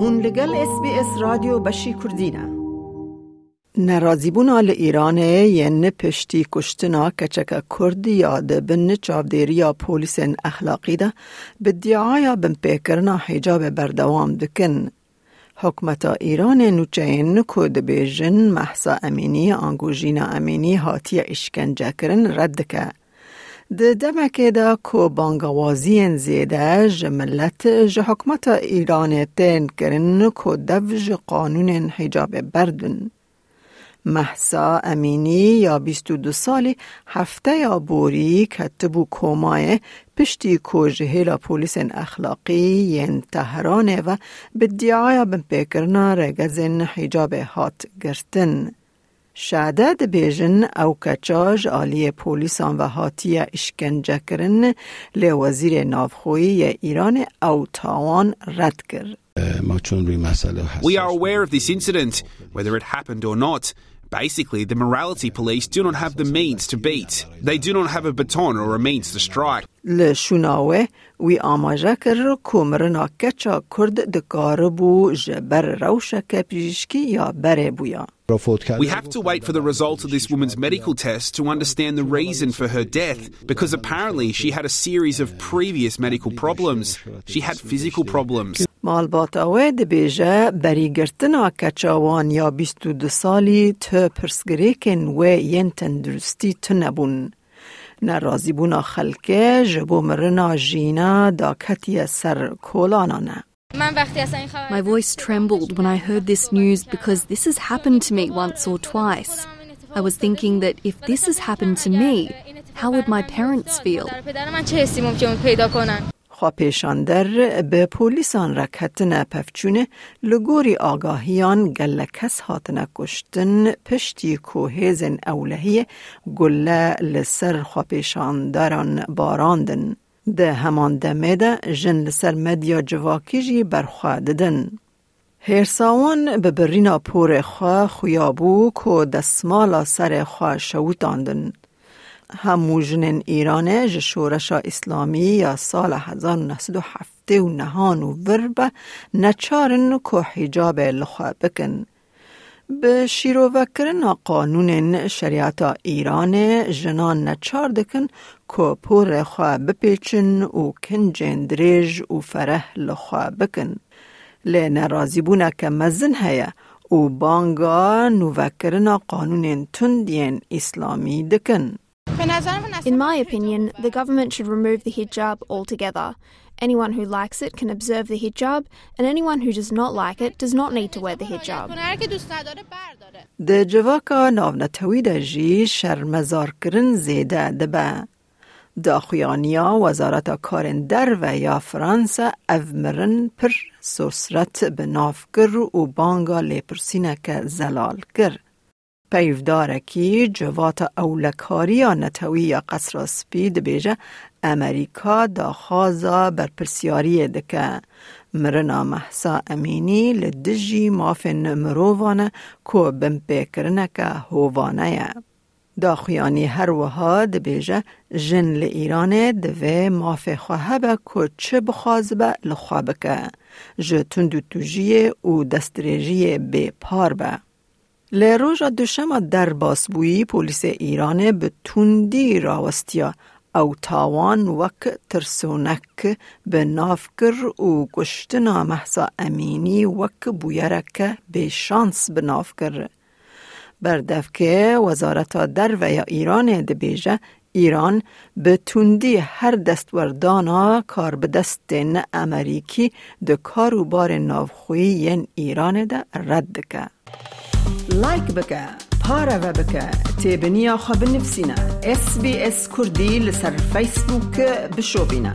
هون لگل اس بی اس رادیو بشی کردینه ایران ین پشتی کشتنا کچک کردی یاد بن چاودیریا پولیس اخلاقی ده به دیعایا بن پیکرنا حجاب بردوام دکن. حکمت ایران نوچین کود بیجن محسا امینی آنگوژینا امینی هاتی اشکنجه کرن رد که. ده دمکه دا کو بانگوازی زیده جملت ج حکمت ایران تین کرن کو دوج قانون حجاب بردن. محسا امینی یا 22 سالی هفته یا بوری کتبو کومای پشتی کوجهیلا پولیس اخلاقی ین تهرانه و به دیعای بن پیکرنا رگزن حجاب هات گرتن. شعدد بیجن او کچاج آلی پولیسان و هاتی اشکنجه کرن لی وزیر نافخوی ایران او تاوان رد کرد. We are aware of this incident, whether it happened or not. Basically, the morality police do not have the means to beat. They do not have a baton or a means to strike. لشوناوه وی آماجه کر کمرنا کچا کرد دکار بو جبر روشک پیشکی یا بره بویا. We have to wait for the results of this woman's medical test to understand the reason for her death because apparently she had a series of previous medical problems. She had physical problems. مالباتاوه ده بیجه بری گرتنا کچاوان یا بیستو دو سالی تو پرسگریکن و ین تندرستی تو نبون. نرازی بونا خلکه جبو مرنا جینا دا کتی سر کولانانه. My voice trembled when I heard this news because this has happened to me once or twice. I was thinking that if this has happened to me, how would my parents feel? خواپیشاندر به پولیسان رکتن پفچونه لگوری آگاهیان گل کس هاتنه کشتن پشتی کوهیزن اولهی گله لسر خواپیشاندران باراندن. ده همان دمه ده جن لسر مدیا جواکی جی برخواه ددن. هرساوان به برینا پور خواه خویابو که دستمالا سر خواه شوتاندن. همو جنن ایرانه جشورش اسلامی یا سال 1907 و نهان و وربه نچارن که حجاب لخوا بکن. به شیرو وکرن قانون شریعت ایران جنان نچار دکن که پور خواه بپیچن و کنجن دریج و فرح لخوا بکن. لی نرازی بونه که مزن هیا و بانگا نوکرن قانون تندین اسلامی دکن. In my opinion, the government should remove the hijab altogether. Anyone who likes it can observe the hijab, and anyone who does not like it does not need to wear the hijab. د جواکا ناونتوی د جی شرمزار کرن زیده دبه. دا خویانیا وزارت کارن در و یا فرانس اومرن پر سوسرت به ناف کر و بانگا لیپرسینه که زلال کر. پیفداره کی جوات اولکاری نتوی یا قصر سپید بیجه امریکا دا خوازا بر پرسیاری دکه مرنا محسا امینی لدجی مافن مرووانه کو بم پیکرنه که هووانه دا خویانی هر وها دبیجه جن لإیران دوی ماف خواه که چه بخواز به لخوا بکه جه تندو توجیه و دستریجیه به پار به لروژا دوشما در باسبویی پولیس ایران به تندی راوستیا او تاوان وک ترسونک به نافکر و گشتنا محسا امینی وک بویرک به شانس به نافکر. بردفکه وزارت در و یا ایران دبیجه ایران به تندی هر دستوردانا کار به دستین امریکی ده کاروبار نافخوی ین ایران ده رد که. لایک بکه پاره و بکه تیبنیا خواب نفسینا اس بی اس کردی لسر فیسبوک بشو بینا